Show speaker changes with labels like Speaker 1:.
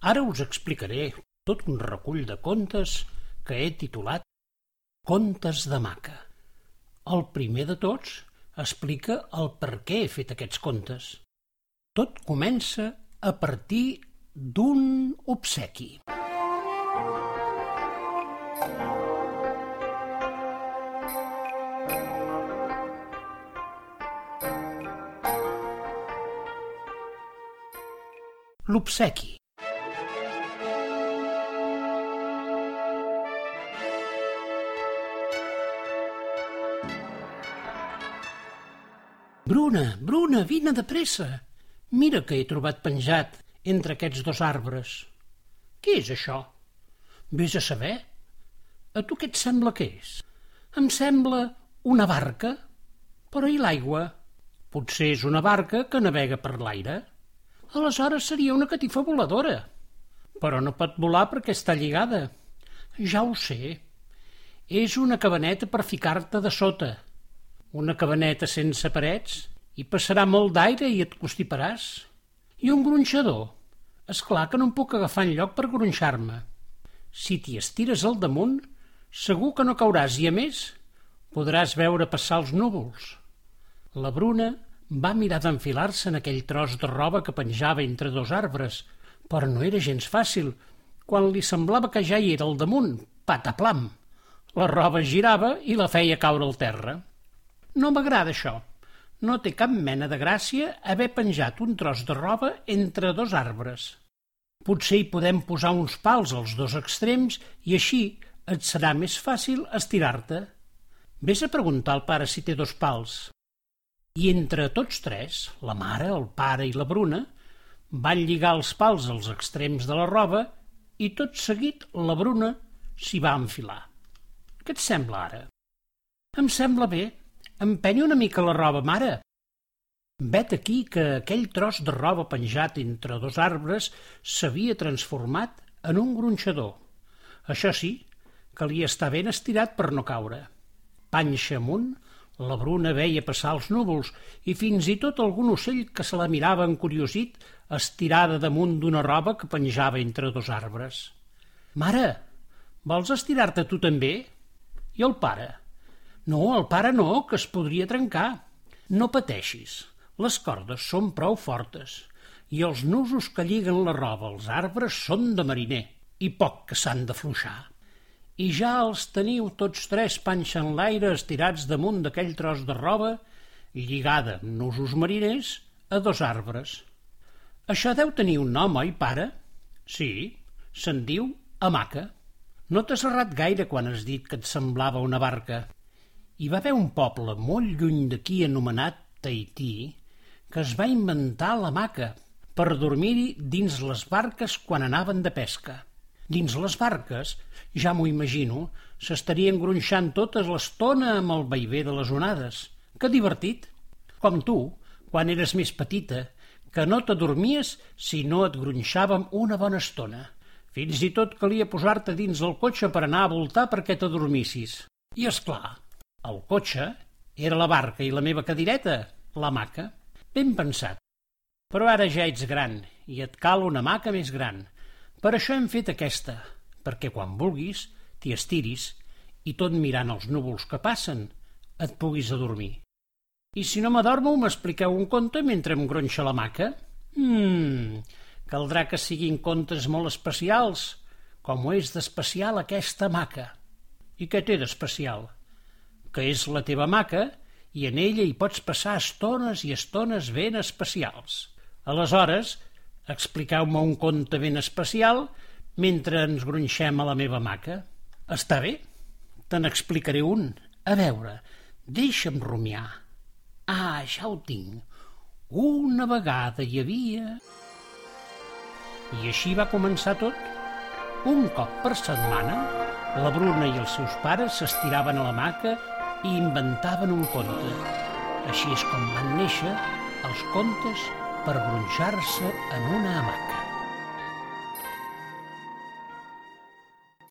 Speaker 1: Ara us explicaré tot un recull de contes que he titulat Contes de Maca. El primer de tots explica el per què he fet aquests contes. Tot comença a partir d'un obsequi. L'obsequi. Bruna, Bruna, vine de pressa. Mira que he trobat penjat entre aquests dos arbres. Què és això? Ves a saber. A tu què et sembla que és? Em sembla una barca. Però i l'aigua? Potser és una barca que navega per l'aire. Aleshores seria una catifa voladora. Però no pot volar perquè està lligada. Ja ho sé. És una cabaneta per ficar-te de sota una cabaneta sense parets, i passarà molt d'aire i et constiparàs. I un gronxador? És clar que no em puc agafar lloc per gronxar-me. Si t'hi estires al damunt, segur que no cauràs i, a més, podràs veure passar els núvols. La Bruna va mirar d'enfilar-se en aquell tros de roba que penjava entre dos arbres, però no era gens fàcil. Quan li semblava que ja hi era al damunt, pataplam, la roba girava i la feia caure al terra. No m'agrada això. No té cap mena de gràcia haver penjat un tros de roba entre dos arbres. Potser hi podem posar uns pals als dos extrems i així et serà més fàcil estirar-te. Ves a preguntar al pare si té dos pals. I entre tots tres, la mare, el pare i la Bruna, van lligar els pals als extrems de la roba i tot seguit la Bruna s'hi va enfilar. Què et sembla ara? Em sembla bé, Empenyi una mica la roba, mare. Vet aquí que aquell tros de roba penjat entre dos arbres s'havia transformat en un gronxador. Això sí, calia estar ben estirat per no caure. Panxa amunt, la Bruna veia passar els núvols i fins i tot algun ocell que se la mirava encuriosit estirada damunt d'una roba que penjava entre dos arbres. Mare, vols estirar-te tu també? I el pare? No, el pare no, que es podria trencar. No pateixis, les cordes són prou fortes i els nusos que lliguen la roba als arbres són de mariner i poc que s'han d'afluixar. I ja els teniu tots tres panxa en l'aire estirats damunt d'aquell tros de roba lligada amb nusos mariners a dos arbres. Això deu tenir un nom, oi, pare? Sí, se'n diu hamaca. No t'has errat gaire quan has dit que et semblava una barca. Hi va haver un poble molt lluny d'aquí anomenat Tahití que es va inventar la maca per dormir-hi dins les barques quan anaven de pesca. Dins les barques, ja m'ho imagino, s'estarien gronxant tota l'estona amb el vaivé de les onades. Que divertit! Com tu, quan eres més petita, que no t'adormies si no et gronxàvem una bona estona. Fins i tot calia posar-te dins el cotxe per anar a voltar perquè t'adormissis. I és clar, el cotxe era la barca i la meva cadireta, la maca. Ben pensat. Però ara ja ets gran i et cal una maca més gran. Per això hem fet aquesta, perquè quan vulguis t'hi estiris i tot mirant els núvols que passen et puguis adormir. I si no m'adormo, m'expliqueu un conte mentre em gronxa la maca? Mmm, caldrà que siguin contes molt especials, com ho és d'especial aquesta maca. I què té d'especial? Que és la teva maca, i en ella hi pots passar estones i estones ben especials. Aleshores, expliqueu-me un conte ben especial mentre ens gronxem a la meva maca. Està bé? Te n'explicaré un. A veure, deixa'm rumiar. Ah, ja ho tinc. Una vegada hi havia... I així va començar tot. Un cop per setmana, la Bruna i els seus pares s'estiraven a la maca i inventaven un conte. Així és com van néixer els contes per gronxar-se en una hamaca.